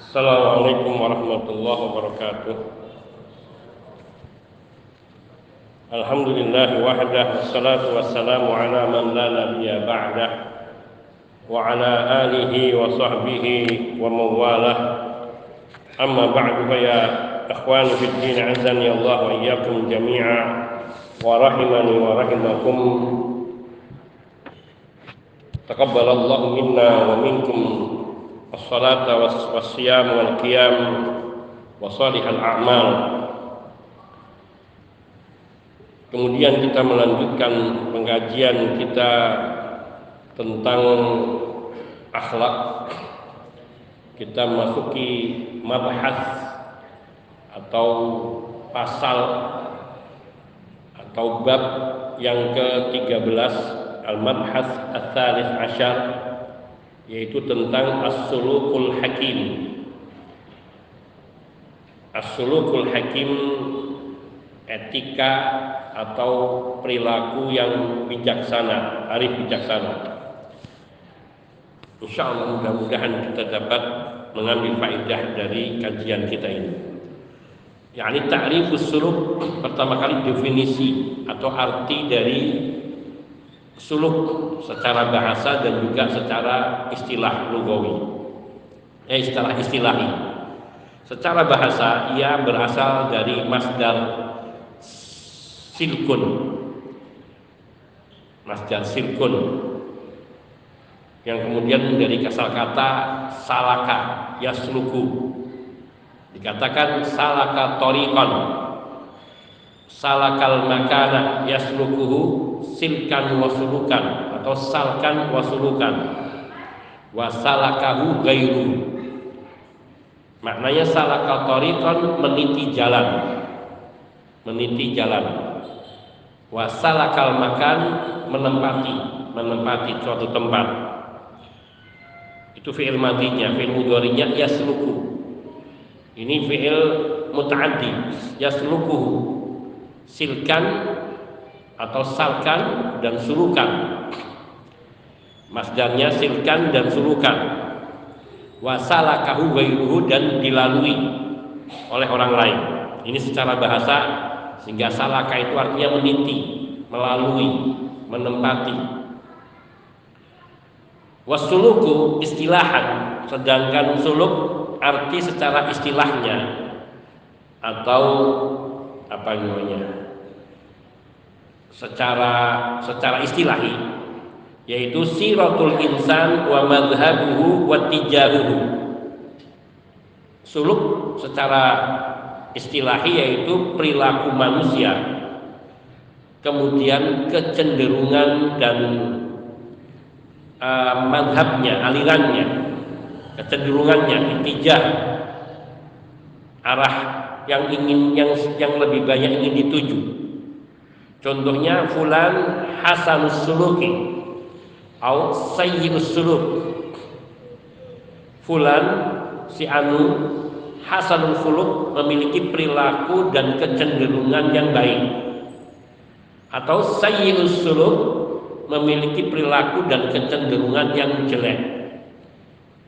Assalamualaikum warahmatullahi wabarakatuh. Alhamdulillah wahdah wassalatu wassalamu ala man la nabiyya ba'dah wa ala alihi wa sahbihi wa mawalah. Amma ba'du fa ya ikhwani fid din azani Allah wa iyyakum jami'a wa rahimani wa rahimakum. تقبل الله منا ومنكم الصلاة والصيام والقيام وصالح الأعمال Kemudian kita melanjutkan pengajian kita tentang akhlak. Kita masuki mabahas atau pasal atau bab yang ke-13 al-mabhas ats-tsalits asyar yaitu tentang as-sulukul hakim. As-sulukul hakim etika atau perilaku yang bijaksana, arif bijaksana. Insya Allah mudah-mudahan kita dapat mengambil faedah dari kajian kita ini. Yani ta'rifus suluk pertama kali definisi atau arti dari suluk secara bahasa dan juga secara istilah lugawi. Eh istilah istilahi. Secara bahasa ia berasal dari masdar silkun. Masdar silkun yang kemudian dari kata salaka yasluku dikatakan salaka torikon salakal makana yaslukuhu silkan wasulukan atau salkan wasulukan wasalakahu gairu. Maknanya salakal torikon meniti jalan. Meniti jalan. Wasalakal makan menempati menempati suatu tempat. Itu fi'il madinya fi'il mudhari'nya yasluku. Ini fi'il mutaaddi yaslukuhu silkan atau salkan dan sulukan. Masdarnya silkan dan sulukan. Wasalakahu ghairuhu dan dilalui oleh orang lain. Ini secara bahasa sehingga salaka itu artinya meniti melalui menempati. Wasuluku istilahan sedangkan suluk arti secara istilahnya atau apa namanya? Secara secara istilahi yaitu siratul insan wa madhhabuhu wa tijahuhu suluk secara istilahi yaitu perilaku manusia kemudian kecenderungan dan uh, madhabnya alirannya kecenderungannya intijah arah yang ingin yang yang lebih banyak ingin dituju Contohnya fulan hasanus suluki atau sayyi'us suluk. Fulan si anu hasanul suluk memiliki perilaku dan kecenderungan yang baik. Atau sayyi'us suluk memiliki perilaku dan kecenderungan yang jelek.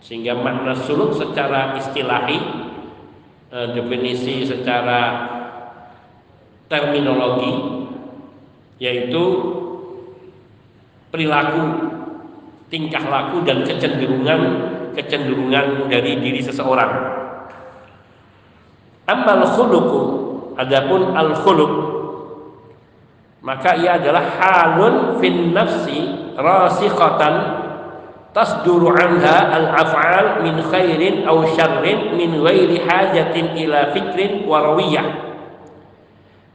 Sehingga makna suluk secara istilahi definisi secara terminologi yaitu perilaku, tingkah laku dan kecenderungan kecenderungan dari diri seseorang. Amal khuluqu adapun al khuluq maka ia adalah halun fin nafsi rasikhatan tasduru anha al af'al min khairin aw syarrin min ghairi hajatin ila fikrin wa rawiyah.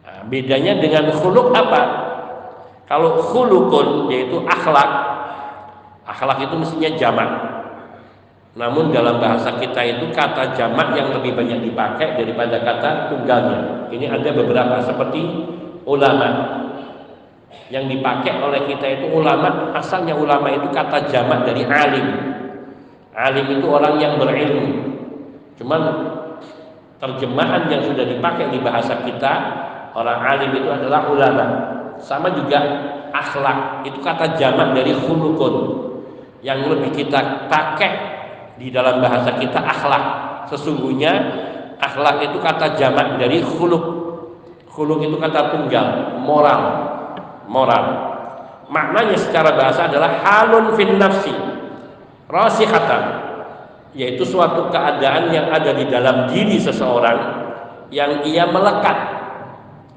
Nah, bedanya dengan khuluq apa? Kalau khulukun yaitu akhlak, akhlak itu mestinya jamak. Namun dalam bahasa kita itu kata jamak yang lebih banyak dipakai daripada kata tunggalnya. Ini ada beberapa seperti ulama. Yang dipakai oleh kita itu ulama, asalnya ulama itu kata jamak dari alim. Alim itu orang yang berilmu. Cuman terjemahan yang sudah dipakai di bahasa kita, orang alim itu adalah ulama sama juga akhlak itu kata jamak dari khulukun yang lebih kita pakai di dalam bahasa kita akhlak Sesungguhnya akhlak itu kata jamak dari khuluk. Khuluk itu kata tunggal, moral. Moral. Maknanya secara bahasa adalah halun fin nafsi. Rasihatan yaitu suatu keadaan yang ada di dalam diri seseorang yang ia melekat.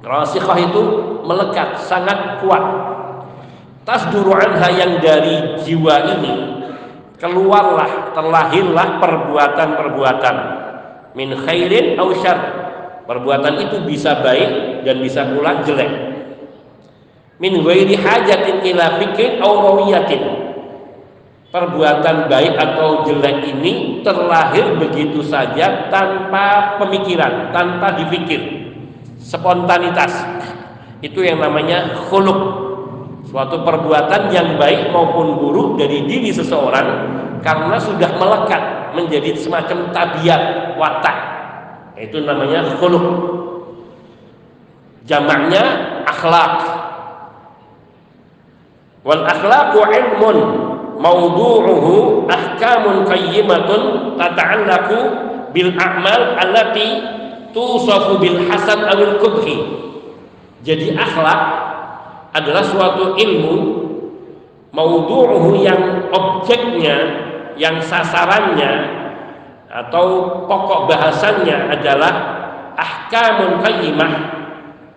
Rasikhah itu melekat, sangat kuat. Tasduru anha yang dari jiwa ini keluarlah, terlahirlah perbuatan-perbuatan min khairin aw syar. Perbuatan itu bisa baik dan bisa pula jelek. Min ghairi hajatin ila fikrin aw rawiyatin perbuatan baik atau jelek ini terlahir begitu saja tanpa pemikiran, tanpa dipikir. Spontanitas. Itu yang namanya khuluk. Suatu perbuatan yang baik maupun buruk dari diri seseorang karena sudah melekat menjadi semacam tabiat, watak. Itu namanya khuluk. Jamaknya akhlak. Wal akhlaqu ilmun mawdu'uhu ahkamun qayyimatun tata'allaku bil a'mal allati tusafu bil hasan awil kubhi. Jadi akhlak adalah suatu ilmu mawdu'uhu yang objeknya yang sasarannya atau pokok bahasannya adalah ahkamun qayyimah.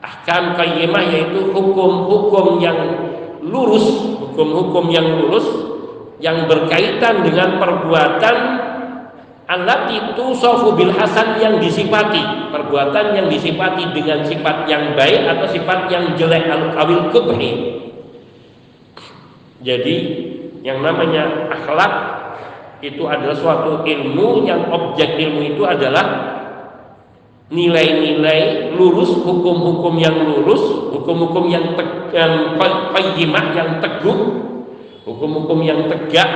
Ahkam qayyimah yaitu hukum-hukum yang lurus hukum-hukum yang lurus yang berkaitan dengan perbuatan alat itu bil hasan yang disifati. Perbuatan yang disifati dengan sifat yang baik atau sifat yang jelek awil kubri jadi yang namanya akhlak itu adalah suatu ilmu yang objek ilmu itu adalah nilai-nilai lurus hukum-hukum yang lurus hukum-hukum yang, yang yang teguh hukum-hukum yang tegak,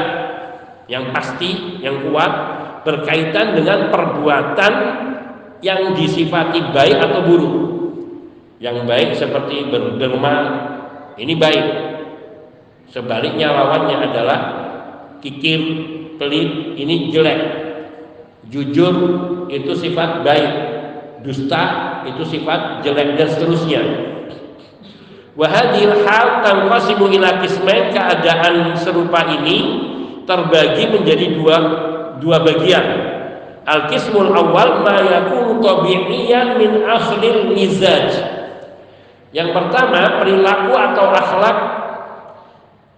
yang pasti, yang kuat berkaitan dengan perbuatan yang disifati baik atau buruk. Yang baik seperti berderma, ini baik. Sebaliknya lawannya adalah kikir, pelit, ini jelek. Jujur itu sifat baik. Dusta itu sifat jelek dan seterusnya. Wahadil hal tanqasimu ila kismain keadaan serupa ini terbagi menjadi dua dua bagian. Al kismul awal ma yakunu tabi'iyan min akhlil mizaj. Yang pertama perilaku atau akhlak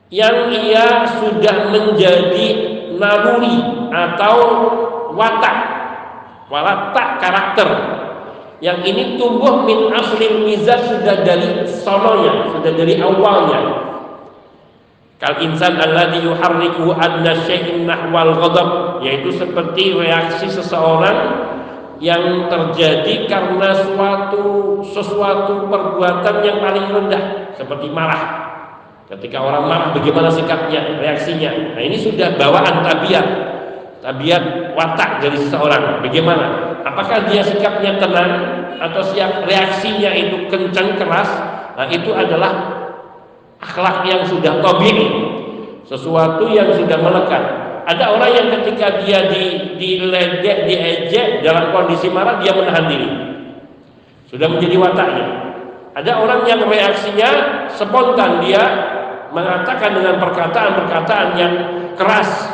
yang ia sudah menjadi naluri atau watak watak karakter yang ini tumbuh min aslin mizat sudah dari sononya, sudah dari awalnya. Kal insan alladhi yuharriku adna syai'in nahwal ghadab, yaitu seperti reaksi seseorang yang terjadi karena suatu sesuatu perbuatan yang paling rendah seperti marah. Ketika orang marah bagaimana sikapnya, reaksinya. Nah, ini sudah bawaan tabiat. Tabiat watak dari seseorang. Bagaimana? Apakah dia sikapnya tenang atau siap reaksinya itu kencang keras? Nah itu adalah akhlak yang sudah tabii sesuatu yang sudah melekat. Ada orang yang ketika dia di diledek diejek dalam kondisi marah dia menahan diri. Sudah menjadi wataknya. Ada orang yang reaksinya spontan dia mengatakan dengan perkataan-perkataan yang keras.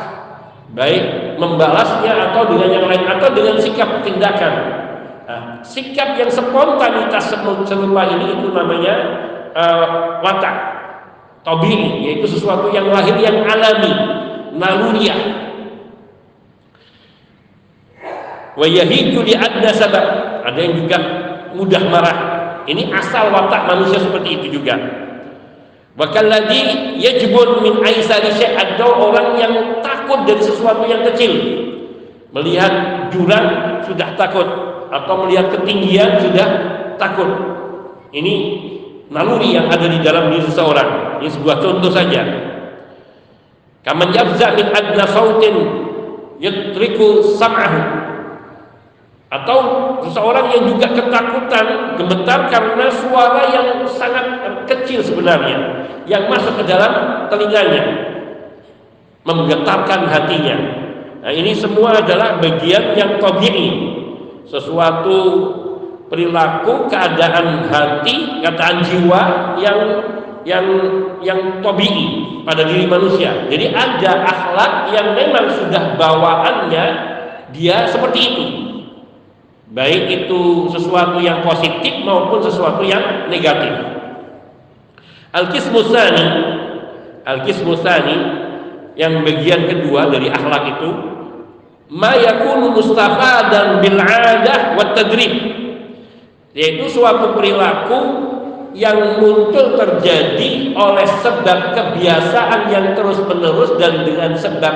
Baik membalasnya atau dengan yang lain atau dengan sikap tindakan. Nah, sikap yang spontanitas serupa ini itu namanya uh, watak tobi yaitu sesuatu yang lahir yang alami naluriah wa yahidu li sabab. Ada yang juga mudah marah. Ini asal watak manusia seperti itu juga Wakalladhi yajbun min aisari syekh ada orang yang takut dari sesuatu yang kecil. Melihat jurang sudah takut atau melihat ketinggian sudah takut. Ini naluri yang ada di dalam diri seseorang. Ini sebuah contoh saja. Kaman min adna sautin yatriku sam'ahu atau seseorang yang juga ketakutan gemetar karena suara yang sangat kecil sebenarnya yang masuk ke dalam telinganya menggetarkan hatinya Nah, ini semua adalah bagian yang tabii. Sesuatu perilaku, keadaan hati, keadaan jiwa yang yang yang tabii pada diri manusia. Jadi ada akhlak yang memang sudah bawaannya dia seperti itu. Baik itu sesuatu yang positif maupun sesuatu yang negatif. Al-Qismusani Al-Qismusani yang bagian kedua dari akhlak itu ma yakunu mustafadan bil 'adah wa tadrib yaitu suatu perilaku yang muncul terjadi oleh sebab kebiasaan yang terus-menerus dan dengan sebab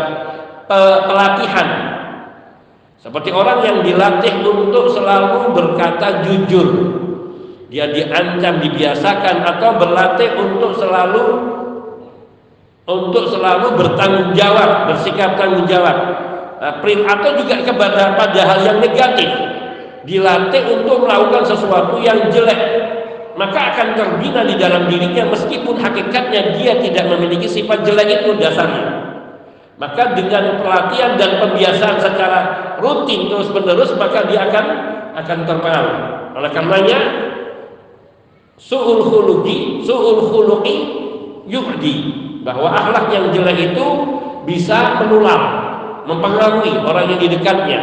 pelatihan. Seperti orang yang dilatih untuk selalu berkata jujur. Dia diancam, dibiasakan atau berlatih untuk selalu untuk selalu bertanggung jawab, bersikap tanggung jawab. Nah, atau juga kepada pada hal yang negatif. Dilatih untuk melakukan sesuatu yang jelek, maka akan terbina di dalam dirinya meskipun hakikatnya dia tidak memiliki sifat jelek itu dasarnya. Maka dengan pelatihan dan pembiasaan secara rutin terus menerus maka dia akan akan terpengaruh. Oleh karenanya suul khuluqi, suul khuluqi yuhdi bahwa akhlak yang jelek itu bisa menular, mempengaruhi orang yang di dekatnya.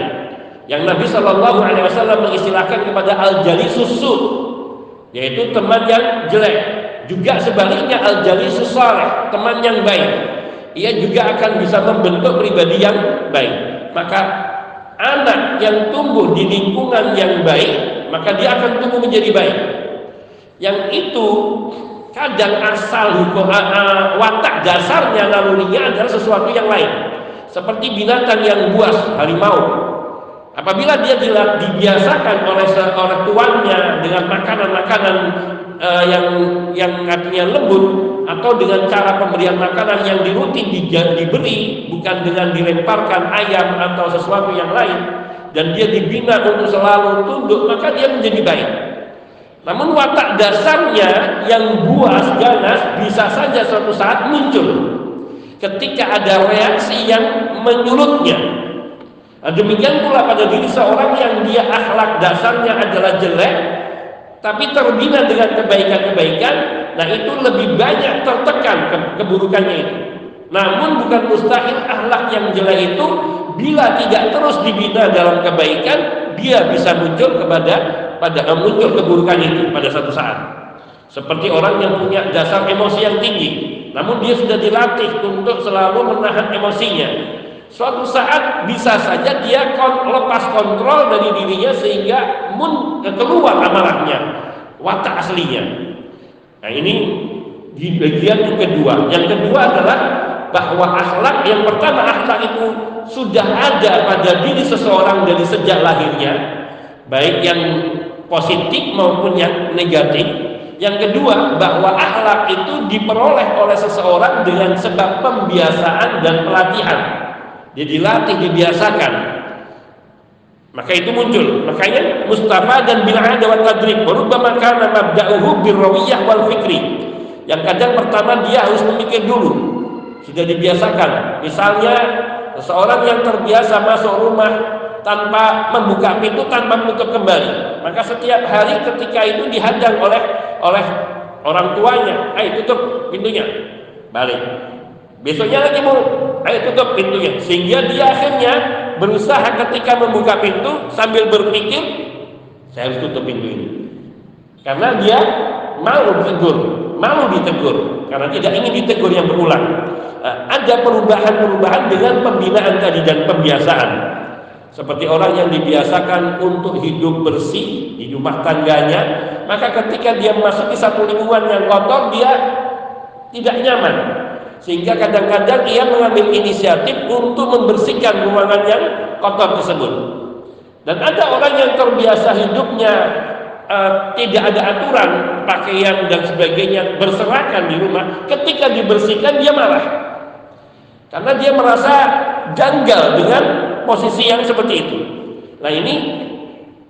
Yang Nabi Shallallahu Alaihi Wasallam mengistilahkan kepada al jali susu yaitu teman yang jelek juga sebaliknya al jali saleh teman yang baik ia juga akan bisa membentuk pribadi yang baik maka anak yang tumbuh di lingkungan yang baik maka dia akan tumbuh menjadi baik. Yang itu kadang asal hukum watak dasarnya nalurinya adalah sesuatu yang lain. Seperti binatang yang buas harimau. Apabila dia dibiasakan oleh seorang tuannya dengan makanan-makanan uh, yang yang artinya lembut atau dengan cara pemberian makanan yang dirutin di, diberi bukan dengan dilemparkan ayam atau sesuatu yang lain dan dia dibina untuk selalu tunduk maka dia menjadi baik. Namun watak dasarnya yang buas ganas bisa saja suatu saat muncul ketika ada reaksi yang menyulutnya Nah, demikian pula pada diri seorang yang dia akhlak dasarnya adalah jelek, tapi terbina dengan kebaikan-kebaikan, nah itu lebih banyak tertekan ke keburukannya itu. Namun bukan mustahil akhlak yang jelek itu bila tidak terus dibina dalam kebaikan, dia bisa muncul kepada pada eh, muncul keburukan itu pada satu saat. Seperti orang yang punya dasar emosi yang tinggi, namun dia sudah dilatih untuk selalu menahan emosinya, Suatu saat bisa saja dia lepas kontrol dari dirinya sehingga mun keluar amarahnya, watak aslinya. Nah ini di bagian yang kedua. Yang kedua adalah bahwa akhlak yang pertama akhlak itu sudah ada pada diri seseorang dari sejak lahirnya, baik yang positif maupun yang negatif. Yang kedua, bahwa akhlak itu diperoleh oleh seseorang dengan sebab pembiasaan dan pelatihan. Dia dilatih, dibiasakan. Maka itu muncul. Makanya Mustafa dan bil ada wa tadrib. Rubbama kana mabda'uhu birrawiyah wal fikri. Yang kadang pertama dia harus memikir dulu. Sudah dibiasakan. Misalnya seseorang yang terbiasa masuk rumah tanpa membuka pintu tanpa menutup kembali. Maka setiap hari ketika itu dihadang oleh oleh orang tuanya, "Ayo tutup pintunya." Balik. Besoknya lagi mau ayo tutup pintunya. Sehingga dia akhirnya berusaha ketika membuka pintu sambil berpikir saya harus tutup pintu ini. Karena dia mau ditegur mau ditegur karena tidak ingin ditegur yang berulang. Nah, ada perubahan-perubahan dengan pembinaan tadi dan pembiasaan. Seperti orang yang dibiasakan untuk hidup bersih di rumah tangganya maka ketika dia masuk di satu lingkungan yang kotor dia tidak nyaman sehingga kadang-kadang ia mengambil inisiatif untuk membersihkan ruangan yang kotor tersebut. Dan ada orang yang terbiasa hidupnya uh, tidak ada aturan pakaian dan sebagainya berserakan di rumah, ketika dibersihkan dia marah. Karena dia merasa janggal dengan posisi yang seperti itu. Nah ini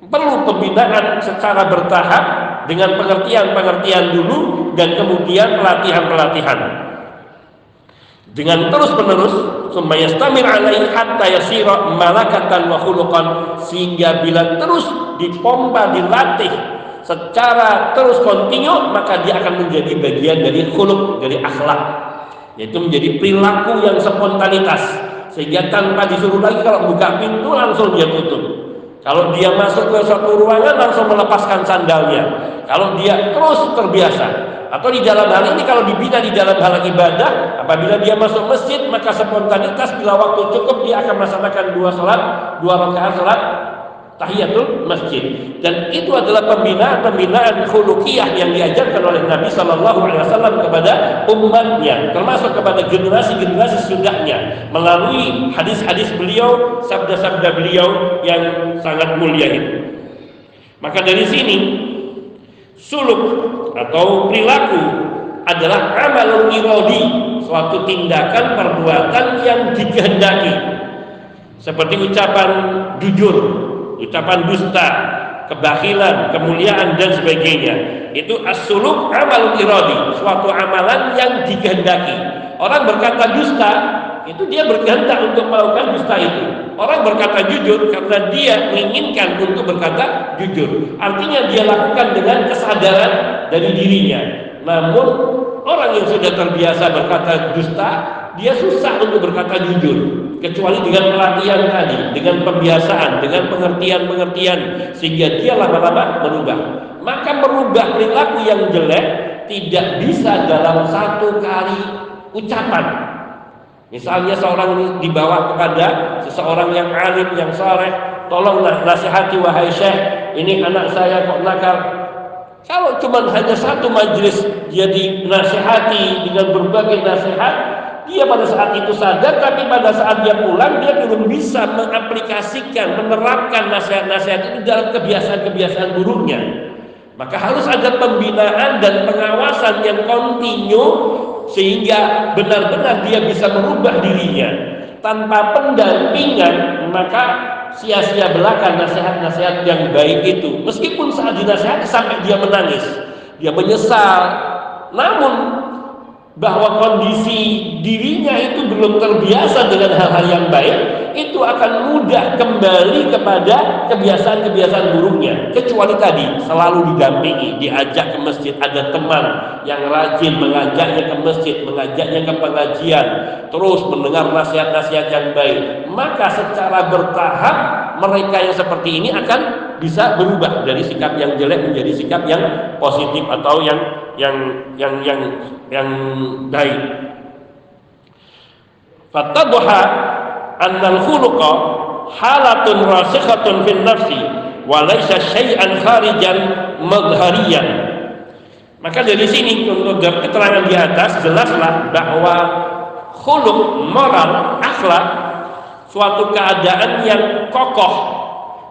perlu pembinaan secara bertahap dengan pengertian-pengertian dulu dan kemudian pelatihan-pelatihan. Dengan terus menerus summayastamir alaihi hatta yasira malakatan wa khuluqan sehingga bila terus dipompa dilatih secara terus kontinu maka dia akan menjadi bagian dari khuluq dari akhlak. Yaitu menjadi perilaku yang spontanitas. Sehingga tanpa disuruh lagi kalau buka pintu langsung dia tutup. Kalau dia masuk ke suatu ruangan langsung melepaskan sandalnya. Kalau dia terus terbiasa atau di dalam hal ini kalau dibina di dalam hal ibadah apabila dia masuk masjid maka spontanitas bila waktu cukup dia akan melaksanakan dua salat dua rakaat salat tahiyatul masjid. Dan itu adalah pembinaan-pembinaan khuluqiyah yang diajarkan oleh Nabi Shallallahu Alaihi Wasallam kepada umatnya termasuk kepada generasi-generasi sudahnya. Melalui hadis-hadis beliau sabda-sabda beliau yang sangat mulia itu. Maka dari sini suluk atau perilaku adalah amal irodi suatu tindakan perbuatan yang dikehendaki seperti ucapan jujur ucapan dusta, kebakilan, kemuliaan dan sebagainya. Itu as-suluk amal iradi, suatu amalan yang dikehendaki. Orang berkata dusta, itu dia berkehendak untuk melakukan dusta itu. Orang berkata jujur karena dia menginginkan untuk berkata jujur. Artinya dia lakukan dengan kesadaran dari dirinya. Namun orang yang sudah terbiasa berkata dusta, dia susah untuk berkata jujur kecuali dengan pelatihan tadi, dengan pembiasaan, dengan pengertian-pengertian sehingga dia lama-lama berubah. Maka merubah perilaku yang jelek tidak bisa dalam satu kali ucapan. Misalnya seorang dibawa kepada seseorang yang alim, yang saleh, tolonglah nasihati wahai syekh, ini anak saya kok nakal. Kalau cuma hanya satu majelis dia dinasihati dengan berbagai nasihat, dia pada saat itu sadar tapi pada saat dia pulang dia belum bisa mengaplikasikan menerapkan nasihat-nasihat itu dalam kebiasaan-kebiasaan buruknya maka harus ada pembinaan dan pengawasan yang kontinu sehingga benar-benar dia bisa merubah dirinya. Tanpa pendampingan maka sia-sia belaka nasihat-nasihat yang baik itu. Meskipun saat dinasihati sampai dia menangis dia menyesal. Namun bahwa kondisi dirinya itu belum terbiasa dengan hal-hal yang baik, itu akan mudah kembali kepada kebiasaan-kebiasaan buruknya. Kecuali tadi selalu didampingi, diajak ke masjid, ada teman yang rajin mengajaknya ke masjid, mengajaknya ke pengajian, terus mendengar nasihat-nasihat yang baik. Maka secara bertahap mereka yang seperti ini akan bisa berubah dari sikap yang jelek menjadi sikap yang positif atau yang yang yang yang yang baik. Fattadha annal khuluqa halatun rasikhatun fil nafsi wa laysa syai'an kharijan madhariyan. Maka dari sini untuk keterangan di atas jelaslah bahwa khuluq moral akhlak suatu keadaan yang kokoh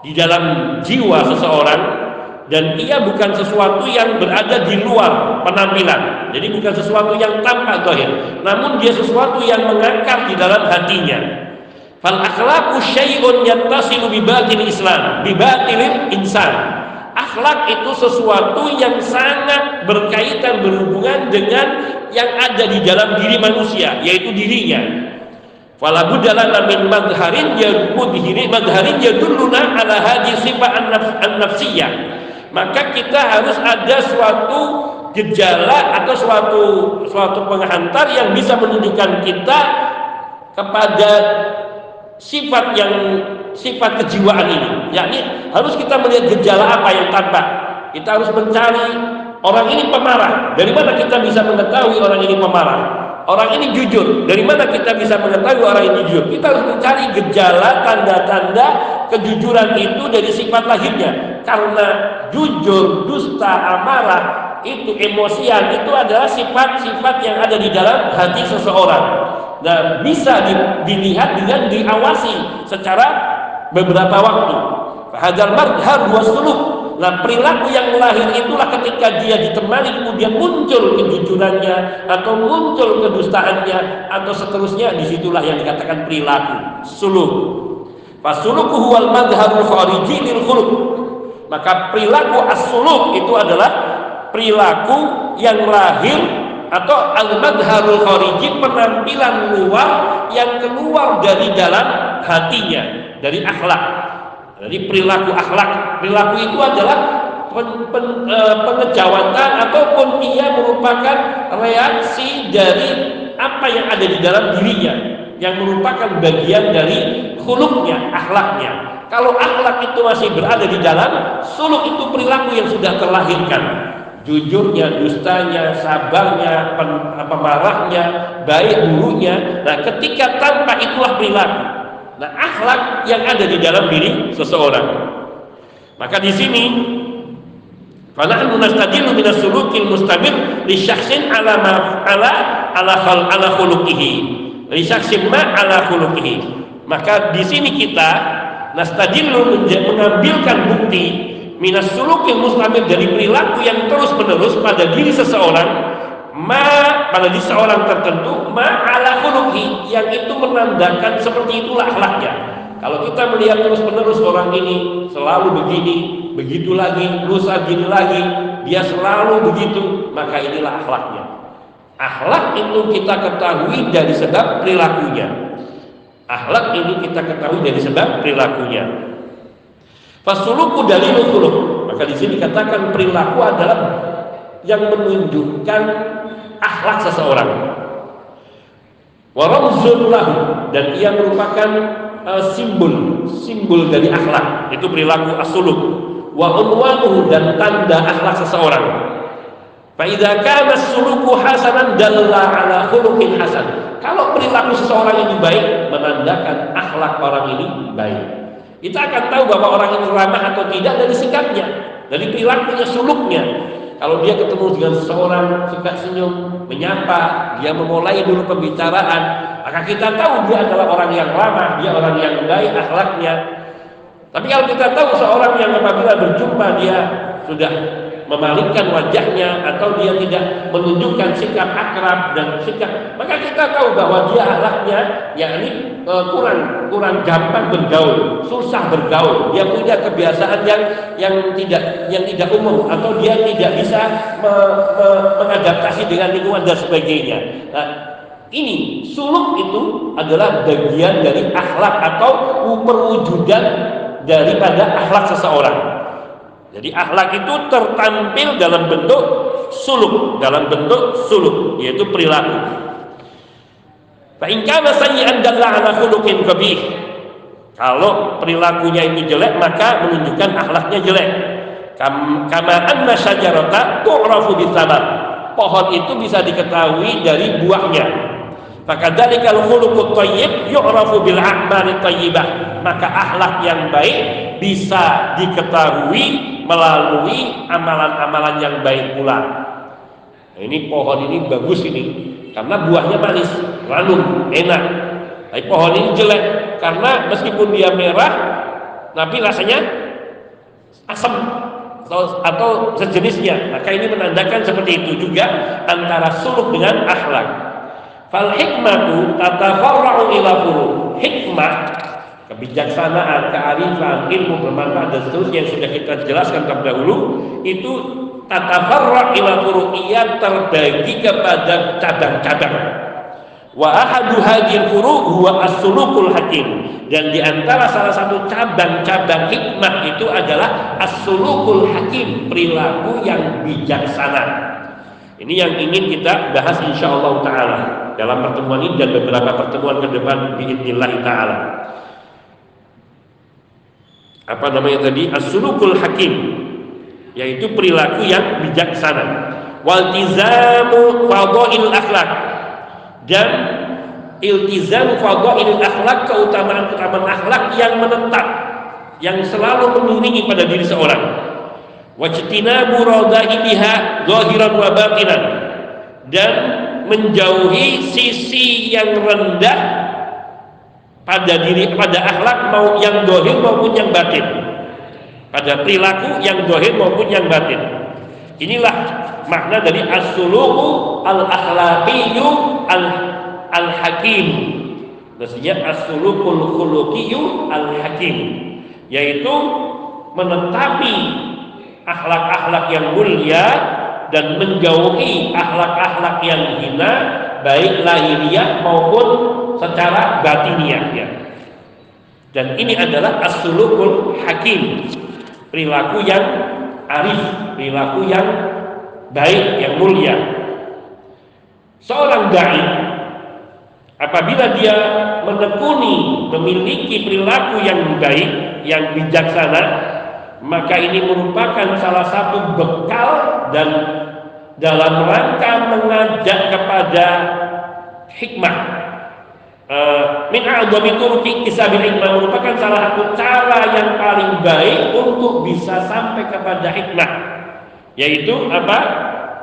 di dalam jiwa seseorang dan ia bukan sesuatu yang berada di luar penampilan. Jadi bukan sesuatu yang tampak zahir, namun dia sesuatu yang mengakar di dalam hatinya. Fal akhlaqu syai'un yattasilu bi batil Islam, bi batilil insan. Akhlak itu sesuatu yang sangat berkaitan berhubungan dengan yang ada di dalam diri manusia, yaitu dirinya. Fala budalana min madharin yadmudhiri madharin yadulluna ala hadi sifat an-nafsiyah. Maka kita harus ada suatu gejala atau suatu suatu penghantar yang bisa menunjukkan kita kepada sifat yang sifat kejiwaan ini. Yakni harus kita melihat gejala apa yang tampak. Kita harus mencari orang ini pemarah. Dari mana kita bisa mengetahui orang ini pemarah? orang ini jujur. Dari mana kita bisa mengetahui orang ini jujur? Kita harus mencari gejala, tanda-tanda kejujuran itu dari sifat lahirnya. Karena jujur, dusta, amarah, itu emosian, itu adalah sifat-sifat yang ada di dalam hati seseorang. Dan bisa dilihat dengan diawasi secara beberapa waktu. Hadal marhar wasuluk Nah perilaku yang lahir itulah ketika dia ditemani kemudian muncul kejujurannya atau muncul kedustaannya atau seterusnya di situlah yang dikatakan perilaku suluh. Fasuluku huwal madharul khariji lil khuluq. Maka perilaku as itu adalah perilaku yang lahir atau al-madharul khariji penampilan luar yang keluar dari dalam hatinya dari akhlak dari perilaku akhlak perilaku itu adalah pen, pen, e, pengejawatan ataupun ia merupakan reaksi dari apa yang ada di dalam dirinya yang merupakan bagian dari huluknya, akhlaknya. Kalau akhlak itu masih berada di dalam, suluk itu perilaku yang sudah terlahirkan jujurnya, dustanya, sabarnya, pemarahnya, baik buruknya. Nah, ketika tanpa itulah perilaku. Nah, akhlak yang ada di dalam diri seseorang. Maka di sini Fanahnu nastadillu min as-sulukil mustamir li syakhsin ala ma ala ala ala khuluqihi. Li syakhsin ma ala. Maka di sini kita nastadillu mengambilkan bukti minas suluk yang mustamir dari perilaku yang terus menerus pada diri seseorang ma pada diri seorang tertentu ma ala khuluqi yang itu menandakan seperti itulah akhlaknya. Kalau kita melihat terus menerus orang ini selalu begini begitu lagi lusa gini lagi dia selalu begitu maka inilah akhlaknya. Akhlak itu kita ketahui dari sebab perilakunya akhlak ini kita ketahui dari sebab perilakunya. Fasuluku dari suluk. Maka di sini katakan perilaku adalah yang menunjukkan akhlak seseorang. Waramzul dan ia merupakan uh, simbol simbol dari akhlak itu perilaku asuluk wa unwanuhu dan tanda akhlak seseorang. Fa idza kana suluku hasanan dalla ala khuluqin hasan kalau perilaku seseorang ini baik menandakan akhlak orang ini baik kita akan tahu bahwa orang ini ramah atau tidak dari sikapnya, dari perilakunya, suluknya. Kalau dia ketemu dengan seseorang suka senyum, menyapa, dia memulai dulu pembicaraan, maka kita tahu dia adalah orang yang ramah, dia orang yang baik akhlaknya. Tapi kalau kita tahu seorang yang apabila berjumpa dia sudah memalingkan wajahnya atau dia tidak menunjukkan sikap akrab dan sikap maka kita tahu bahwa dia akhlaknya yakni e, kurang kurang gampang bergaul susah bergaul. Dia punya kebiasaan yang yang tidak yang tidak umum atau dia tidak bisa me, me, mengadaptasi dengan lingkungan dan sebagainya. Nah, ini suluk itu adalah bagian dari akhlak atau perwujudan daripada akhlak seseorang jadi akhlak itu tertampil dalam bentuk suluk, dalam bentuk suluk, yaitu perilaku. Fa sayyi'an ala. Kalau perilakunya itu jelek, maka menunjukkan akhlaknya jelek. Kama anna syajarata tu'rafu bisabar. Pohon itu bisa diketahui dari buahnya. Maka dari kalau khuluqut thayyib yu'rafu bil a'mali thayyibah. Maka akhlak yang baik bisa diketahui melalui amalan-amalan yang baik pula. Nah, ini pohon ini bagus ini karena buahnya manis, ranum, enak. Tapi pohon ini jelek karena meskipun dia merah, tapi rasanya asam atau, atau sejenisnya. Maka ini menandakan seperti itu juga antara suluk dengan akhlak. Fal hikmatu tatafarra'u ila Hikmah kebijaksanaan, kearifan, ilmu bermanfaat dan seterusnya yang sudah kita jelaskan terdahulu itu tatafarra ila furu'iyat terbagi kepada cabang-cabang. Wa ahadu hadhil furu' huwa as-sulukul hakim. Dan di antara salah satu cabang-cabang hikmah itu adalah as-sulukul hakim, perilaku yang bijaksana. Ini yang ingin kita bahas insyaallah taala dalam pertemuan ini dan beberapa pertemuan ke depan biidznillah taala apa namanya tadi? As-sulukul hakim. Yaitu perilaku yang bijaksana. Waltizamu fadhail akhlak. Dan iltizam fadhail akhlak keutamaan-keutamaan akhlak yang menetap yang selalu mengiringi pada diri seorang. Wajtinabu radaiha zahiran wa batinan. Dan menjauhi sisi yang rendah pada diri pada akhlak mau yang dohir maupun yang batin. Pada perilaku yang dohir maupun yang batin. Inilah makna dari as-suluku al-akhlaqiyyu al-hakim. Maksudnya as-sulukul khuluqiyyu al-hakim. Yaitu menetapi akhlak-akhlak yang mulia dan menjauhi akhlak-akhlak yang hina baik lahiriah maupun secara batiniah ya. Dan ini adalah as-sulukul hakim, perilaku yang arif, perilaku yang baik, yang mulia. Seorang dai apabila dia menekuni memiliki perilaku yang baik, yang bijaksana, maka ini merupakan salah satu bekal dan dalam rangka mengajak kepada hikmah Eh, min a'dhami turuki kisabil hikmah merupakan salah satu cara yang paling baik untuk bisa sampai kepada hikmah. Yaitu apa?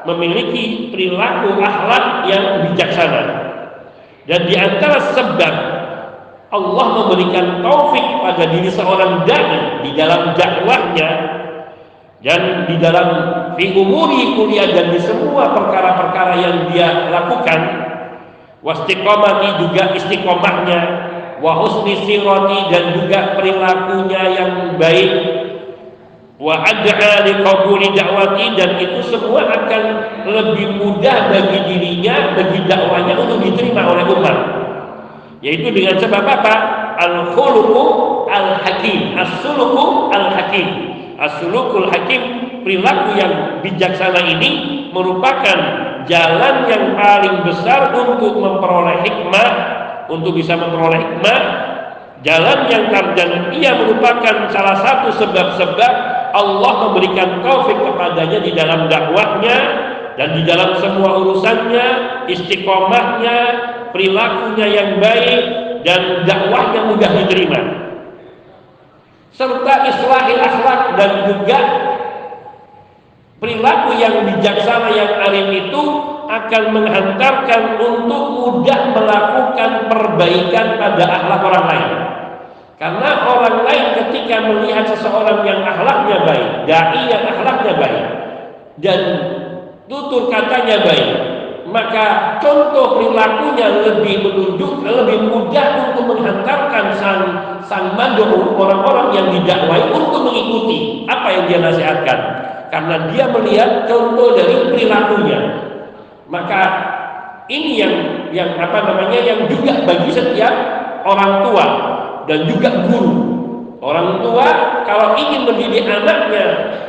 Memiliki perilaku akhlak yang bijaksana. Dan di antara sebab Allah memberikan taufik pada diri seorang dai di dalam dakwahnya dan di dalam fi umuri kuliah dan di semua perkara-perkara yang dia lakukan wastiqomati juga istiqomahnya. Wa husni sirati dan juga perilakunya yang baik. Wa ad'a liqabuli da'wati dan itu semua akan lebih mudah bagi dirinya bagi dakwanya untuk diterima oleh umat. Yaitu dengan sebab apa? Al khuluqu al hakim as-suluku al hakim as-sulukul hakim perilaku yang bijaksana ini merupakan jalan yang paling besar untuk memperoleh hikmah, untuk bisa memperoleh hikmah, jalan yang dan ia merupakan salah satu sebab-sebab Allah memberikan taufik kepadanya di dalam dakwahnya dan di dalam semua urusannya, istiqomahnya, perilakunya yang baik dan dakwahnya mudah diterima. Serta islahil akhlak dan juga Perilaku yang bijaksana yang arif itu akan menghantarkan untuk mudah melakukan perbaikan pada akhlak orang lain. Karena orang lain ketika melihat seseorang yang akhlaknya baik, dai yang akhlaknya baik, dan tutur katanya baik, maka contoh perilakunya lebih menunjuk, lebih mudah untuk menghantarkan sang sang mandor orang-orang yang didakwai untuk mengikuti apa yang dia nasihatkan karena dia melihat contoh dari perilakunya. Maka ini yang yang apa namanya yang juga bagi setiap orang tua dan juga guru. Orang tua kalau ingin mendidik anaknya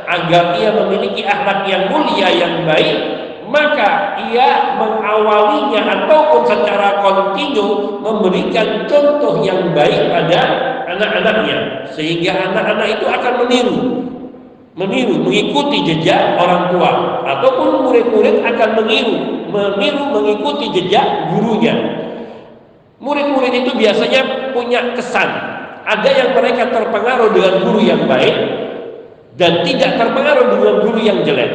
agar ia memiliki akhlak yang mulia yang baik maka ia mengawalinya ataupun secara kontinu memberikan contoh yang baik pada anak-anaknya. Sehingga anak-anak itu akan meniru meniru, mengikuti jejak orang tua ataupun murid-murid akan meniru, meniru mengikuti jejak gurunya. Murid-murid itu biasanya punya kesan. Ada yang mereka terpengaruh dengan guru yang baik dan tidak terpengaruh dengan guru yang jelek.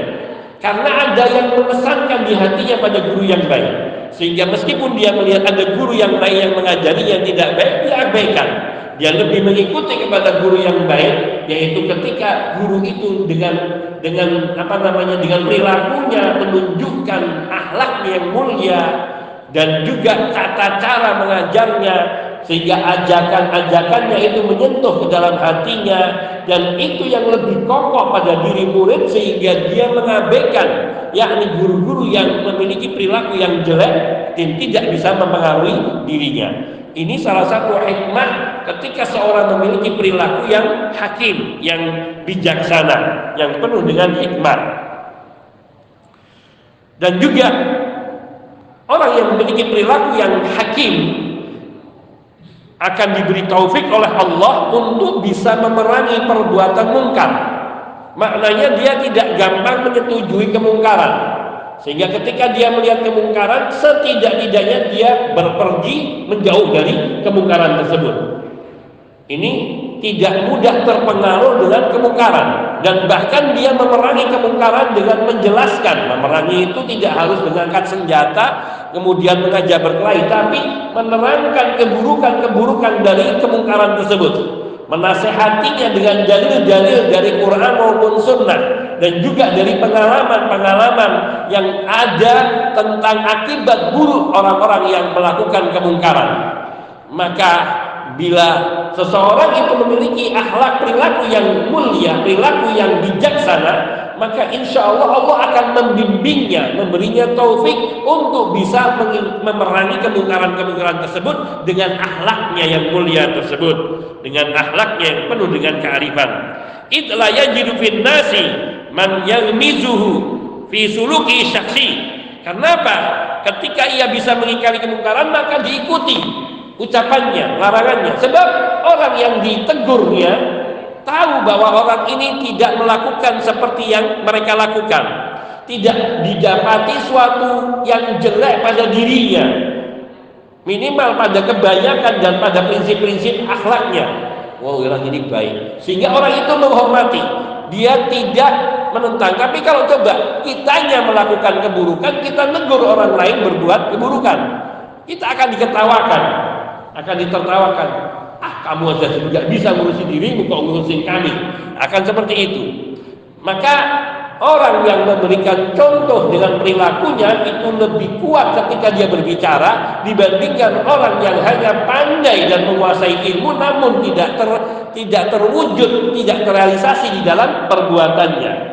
Karena ada yang memesankan di hatinya pada guru yang baik. Sehingga meskipun dia melihat ada guru yang lain yang mengajari yang tidak baik, dia abaikan dia lebih mengikuti kepada guru yang baik yaitu ketika guru itu dengan dengan apa namanya dengan perilakunya menunjukkan akhlaknya yang mulia dan juga tata cara mengajarnya sehingga ajakan-ajakannya itu menyentuh ke dalam hatinya dan itu yang lebih kokoh pada diri murid sehingga dia mengabaikan yakni guru-guru yang memiliki perilaku yang jelek dan tidak bisa mempengaruhi dirinya. Ini salah satu hikmah ketika seorang memiliki perilaku yang hakim, yang bijaksana, yang penuh dengan hikmah. Dan juga orang yang memiliki perilaku yang hakim akan diberi taufik oleh Allah untuk bisa memerangi perbuatan mungkar. Maknanya dia tidak gampang menyetujui kemungkaran. Sehingga ketika dia melihat kemungkaran, setidak-tidaknya dia berpergi menjauh dari kemungkaran tersebut. Ini tidak mudah terpengaruh dengan kemungkaran dan bahkan dia memerangi kemungkaran dengan menjelaskan. Memerangi itu tidak harus mengangkat senjata kemudian mengajak berkelahi, tapi menerangkan keburukan-keburukan dari kemungkaran tersebut. Menasehatinya dengan dalil-dalil dari Quran maupun Sunnah dan juga dari pengalaman-pengalaman yang ada tentang akibat buruk orang-orang yang melakukan kemungkaran. Maka bila seseorang itu memiliki akhlak perilaku yang mulia, perilaku yang bijaksana, maka insya Allah Allah akan membimbingnya, memberinya taufik untuk bisa memerangi kemungkaran-kemungkaran tersebut dengan akhlaknya yang mulia tersebut, dengan akhlaknya yang penuh dengan kearifan. Yajidu fin nasi man yagmizuhu fi suluki syaksi. Kenapa? Ketika ia bisa mengingkari kemungkaran maka diikuti ucapannya, larangannya. Sebab orang yang ditegurnya tahu bahwa orang ini tidak melakukan seperti yang mereka lakukan tidak didapati suatu yang jelek pada dirinya minimal pada kebanyakan dan pada prinsip-prinsip akhlaknya wow orang ini baik sehingga orang itu menghormati dia tidak menentang. Tapi kalau coba kitanya melakukan keburukan kita negur orang lain berbuat keburukan. Kita akan diketawakan. Akan ditertawakan. Ah kamu aja tidak bisa ngurusin dirimu kok ngurusin kami. Akan seperti itu. Maka orang yang memberikan contoh dengan perilakunya itu lebih kuat ketika dia berbicara dibandingkan orang yang hanya pandai dan menguasai ilmu namun tidak ter, tidak terwujud tidak terrealisasi di dalam perbuatannya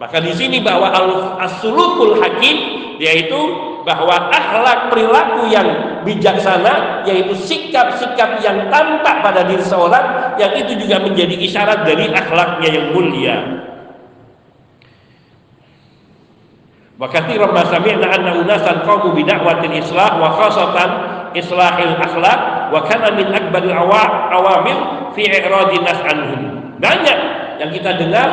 maka di sini bahwa as-sulukul hakim yaitu bahwa akhlak perilaku yang bijaksana yaitu sikap-sikap yang tampak pada diri seorang yang itu juga menjadi isyarat dari akhlaknya yang mulia. Wa katsiran ma sami'na anna unasan qamu bi da'watil islah wa khasatan islahil akhlak wa kana min akbaril awamil fi i'radin nas anhum. Banyak yang kita dengar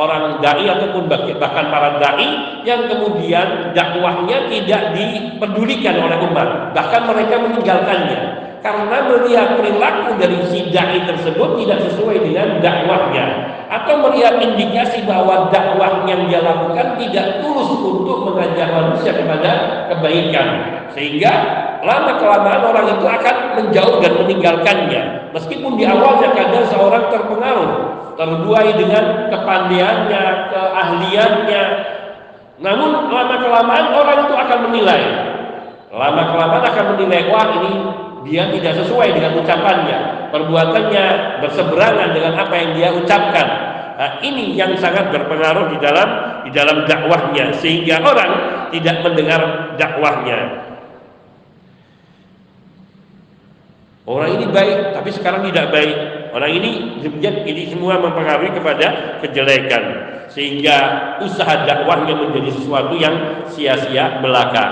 seorang dai ataupun bahkan para dai yang kemudian dakwahnya tidak dipedulikan oleh umat. Bahkan mereka meninggalkannya. Karena melihat perilaku dari si dai tersebut tidak sesuai dengan dakwahnya. Atau melihat indikasi bahwa dakwah yang dia lakukan tidak tulus untuk mengajak manusia kepada kebaikan. Sehingga lama kelamaan orang itu akan menjauh dan meninggalkannya meskipun di awalnya kadang seorang terpengaruh terbuai dengan kepandaiannya, keahliannya. Namun lama kelamaan orang itu akan menilai. Lama kelamaan akan menilai wah ini dia tidak sesuai dengan ucapannya, perbuatannya berseberangan dengan apa yang dia ucapkan. Nah, ini yang sangat berpengaruh di dalam di dalam dakwahnya sehingga orang tidak mendengar dakwahnya. Orang ini baik, tapi sekarang tidak baik. Orang ini demikian ini semua mempengaruhi kepada kejelekan sehingga usaha dakwahnya menjadi sesuatu yang sia-sia belaka.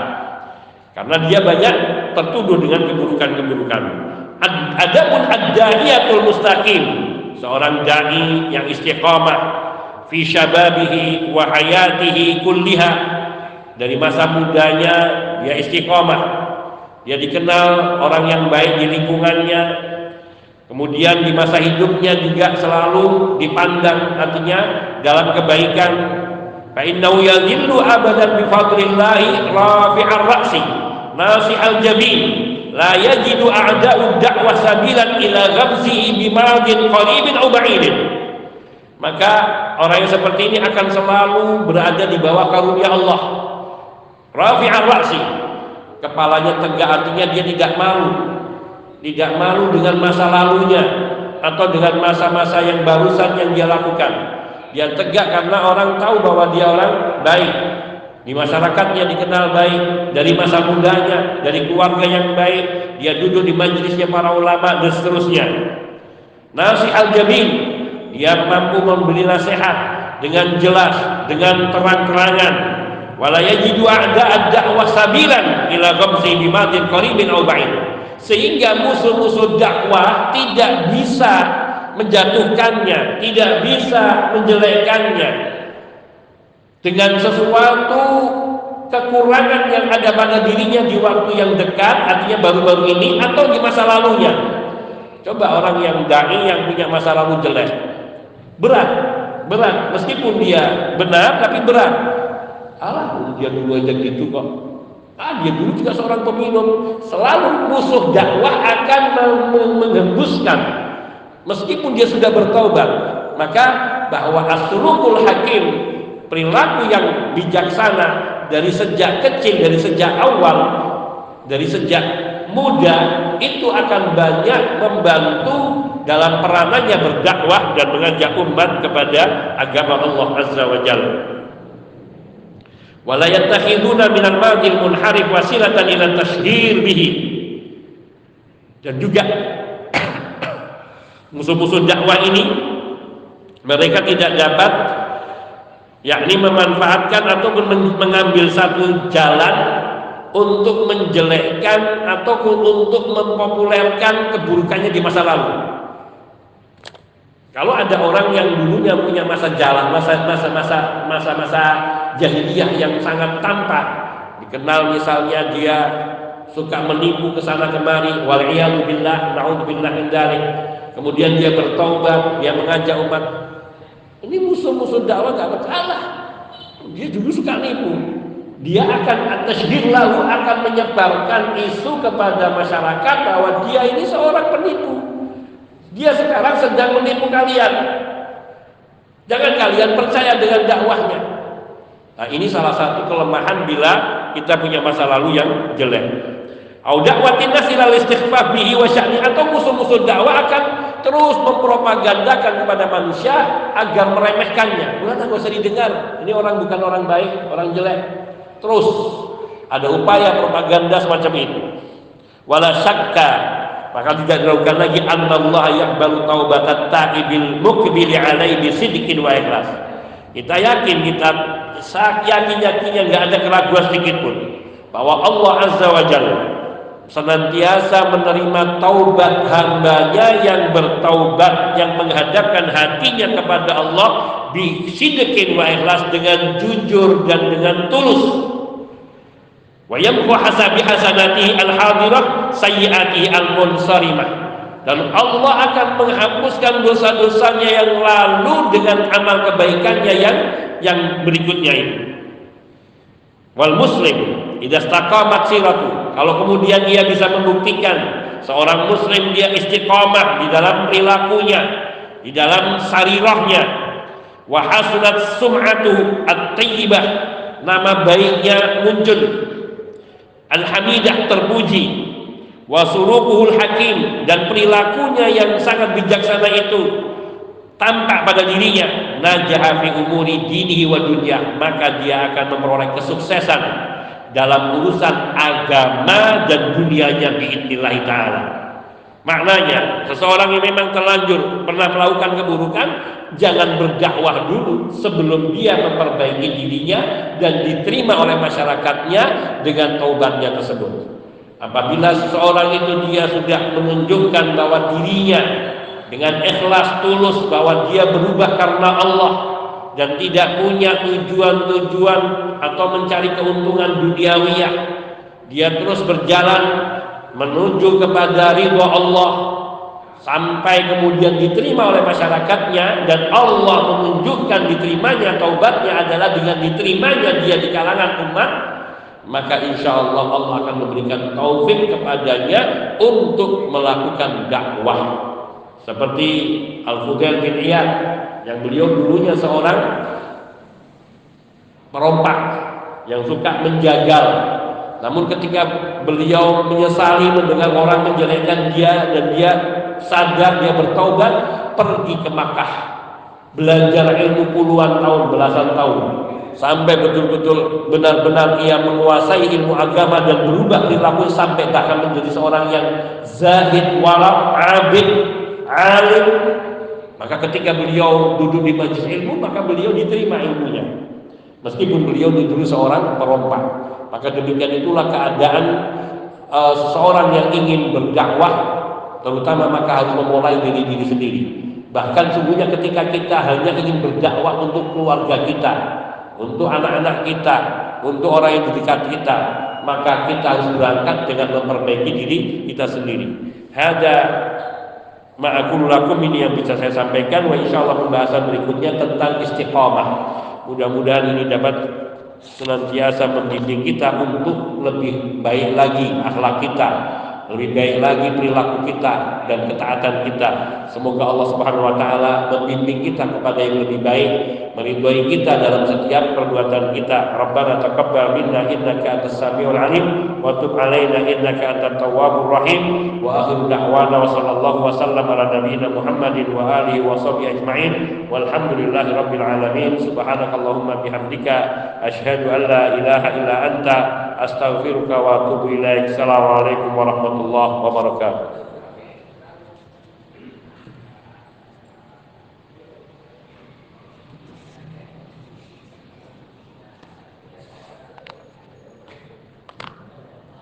Karena dia banyak tertuduh dengan keburukan-keburukan. Adapun ad-da'iyatul mustaqim, seorang dai yang istiqamah fi syababihi wa hayatihi kulliha dari masa mudanya dia istiqamah dia dikenal orang yang baik di lingkungannya. Kemudian di masa hidupnya juga selalu dipandang artinya dalam kebaikan. Fa innahu yadhillu abadan bi fadlillahi rafi'ar ra'si nasi'al jabin la yajidu a'da'u da'wah sabilan ila ghamzihi bi madin qaribin aw ba'idin. Maka orang yang seperti ini akan selalu berada di bawah karunia Allah. Rafi'ar ra'si kepalanya tegak artinya dia tidak malu. Tidak malu dengan masa lalunya atau dengan masa-masa yang barusan yang dia lakukan. Dia tegak karena orang tahu bahwa dia orang baik. Di masyarakatnya dikenal baik dari masa mudanya dari keluarga yang baik dia duduk di majelisnya para ulama dan seterusnya. Nasi al-jabin dia mampu memberi nasihat dengan jelas dengan terang-terangan wala yajidu a'da ad-da'wah sabilan ila qaribin aw sehingga musuh-musuh dakwah tidak bisa menjatuhkannya, tidak bisa menjelekkannya dengan sesuatu kekurangan yang ada pada dirinya di waktu yang dekat, artinya baru-baru ini atau di masa lalunya. Coba orang yang dai yang punya masa lalu jelek, berat, berat. Meskipun dia benar, tapi berat Alah, dia dulu aja gitu kok. Ah, dia dulu juga seorang peminum. Selalu musuh dakwah akan menghembuskan. Meskipun dia sudah bertobat. Maka bahwa asulukul hakim, perilaku yang bijaksana dari sejak kecil, dari sejak awal, dari sejak muda itu akan banyak membantu dalam peranannya berdakwah dan mengajak umat kepada agama Allah Azza wa Jalla. Wala yattakhiduna minal munharif wasilatan ila bihi. Dan juga musuh-musuh dakwah ini mereka tidak dapat yakni memanfaatkan ataupun mengambil satu jalan untuk menjelekkan atau untuk mempopulerkan keburukannya di masa lalu. Kalau ada orang yang dulunya punya masa jalan, masa masa masa masa masa jahiliyah yang sangat tampak, dikenal misalnya dia suka menipu ke sana kemari, billah, naudzubillah Kemudian dia bertobat, dia mengajak umat. Ini musuh-musuh dakwah gak berkalah. Dia dulu suka nipu. Dia akan tasdir lalu akan menyebarkan isu kepada masyarakat bahwa dia ini seorang penipu. Dia sekarang sedang menipu kalian. Jangan kalian percaya dengan dakwahnya. Nah, ini salah satu kelemahan bila kita punya masa lalu yang jelek. Au dakwatin nas ilal istighfaf bihi wa sya'ni atau musuh-musuh dakwah akan terus mempropagandakan kepada manusia agar meremehkannya. Bukan enggak usah didengar. Ini orang bukan orang baik, orang jelek. Terus ada upaya propaganda semacam itu. Wala syakka maka tidak diragukan lagi Allah yaqbalu taubatat ta'ibil mukbili alaihi bisidqin wa ikhlas. Kita yakin kita yakin yakinnya nggak ada keraguan sedikit pun bahwa Allah Azza wa Jalla senantiasa menerima taubat hambanya yang bertaubat yang menghadapkan hatinya kepada Allah bisidekin wa ikhlas dengan jujur dan dengan tulus. Wa yamhu hasabi hasanati al-hadirah sayyiati al-munsarimah dan Allah akan menghapuskan dosa-dosanya yang lalu dengan amal kebaikannya yang yang berikutnya ini. Wal muslim idza istaqamat siratu. Kalau kemudian dia bisa membuktikan seorang muslim dia istiqomah di dalam perilakunya, di dalam sarirahnya, wa hasunat sum'atu at-tayyibah, nama baiknya muncul. Al-hamidah terpuji, wa suruquhul hakim dan perilakunya yang sangat bijaksana itu tampak pada dirinya najaha fi umuri dinihi wa dunya maka dia akan memperoleh kesuksesan dalam urusan agama dan dunianya biidznillah taala. Maknanya, seseorang yang memang terlanjur pernah melakukan keburukan, jangan berdakwah dulu sebelum dia memperbaiki dirinya dan diterima oleh masyarakatnya dengan taubatnya tersebut. Apabila seseorang itu dia sudah menunjukkan bahwa dirinya dengan ikhlas tulus bahwa dia berubah karena Allah dan tidak punya tujuan-tujuan atau mencari keuntungan duniawiyah dia terus berjalan menuju kepada ridho Allah sampai kemudian diterima oleh masyarakatnya dan Allah menunjukkan diterimanya taubatnya adalah dengan diterimanya dia di kalangan umat maka insya Allah Allah akan memberikan taufik kepadanya untuk melakukan dakwah. Seperti Al-Fudail bin Iyad yang beliau dulunya seorang perompak yang suka menjagal. Namun ketika beliau menyesali mendengar orang menjelekkan dia dan dia sadar dia bertaubat pergi ke Makkah. Belajar ilmu puluhan tahun belasan tahun sampai betul-betul benar-benar ia menguasai ilmu agama dan berubah perilaku sampai bahkan menjadi seorang yang zahid warab abid alim maka ketika beliau duduk di majlis ilmu, maka beliau diterima ilmunya. Meskipun beliau dulu seorang perompak. Maka demikian itulah keadaan uh, seseorang yang ingin berdakwah, terutama maka harus memulai diri diri sendiri. Bahkan sungguhnya ketika kita hanya ingin berdakwah untuk keluarga kita, untuk anak-anak kita, untuk orang yang dekat kita, maka kita harus berangkat dengan memperbaiki diri kita sendiri. Ada ma'akul lakum ini yang bisa saya sampaikan. Wa insyaallah pembahasan berikutnya tentang istiqamah. Mudah-mudahan ini dapat senantiasa mendidik kita untuk lebih baik lagi akhlak kita lebih baik lagi perilaku kita dan ketaatan kita. Semoga Allah Subhanahu wa taala membimbing kita kepada yang lebih baik, meridhoi kita dalam setiap perbuatan kita. Rabbana taqabbal minna innaka antas samiul alim wa tub alaina innaka antat tawwabur rahim. Wa akhiru da'wana wa sallallahu wa sallam ala nabiyyina Muhammadin wa alihi wa sahbihi ajma'in. Walhamdulillahi rabbil alamin. Subhanakallahumma bihamdika asyhadu an la ilaha illa anta astaghfiruka wa atubu ilaik. Assalamualaikum warahmatullahi wabarakatuh.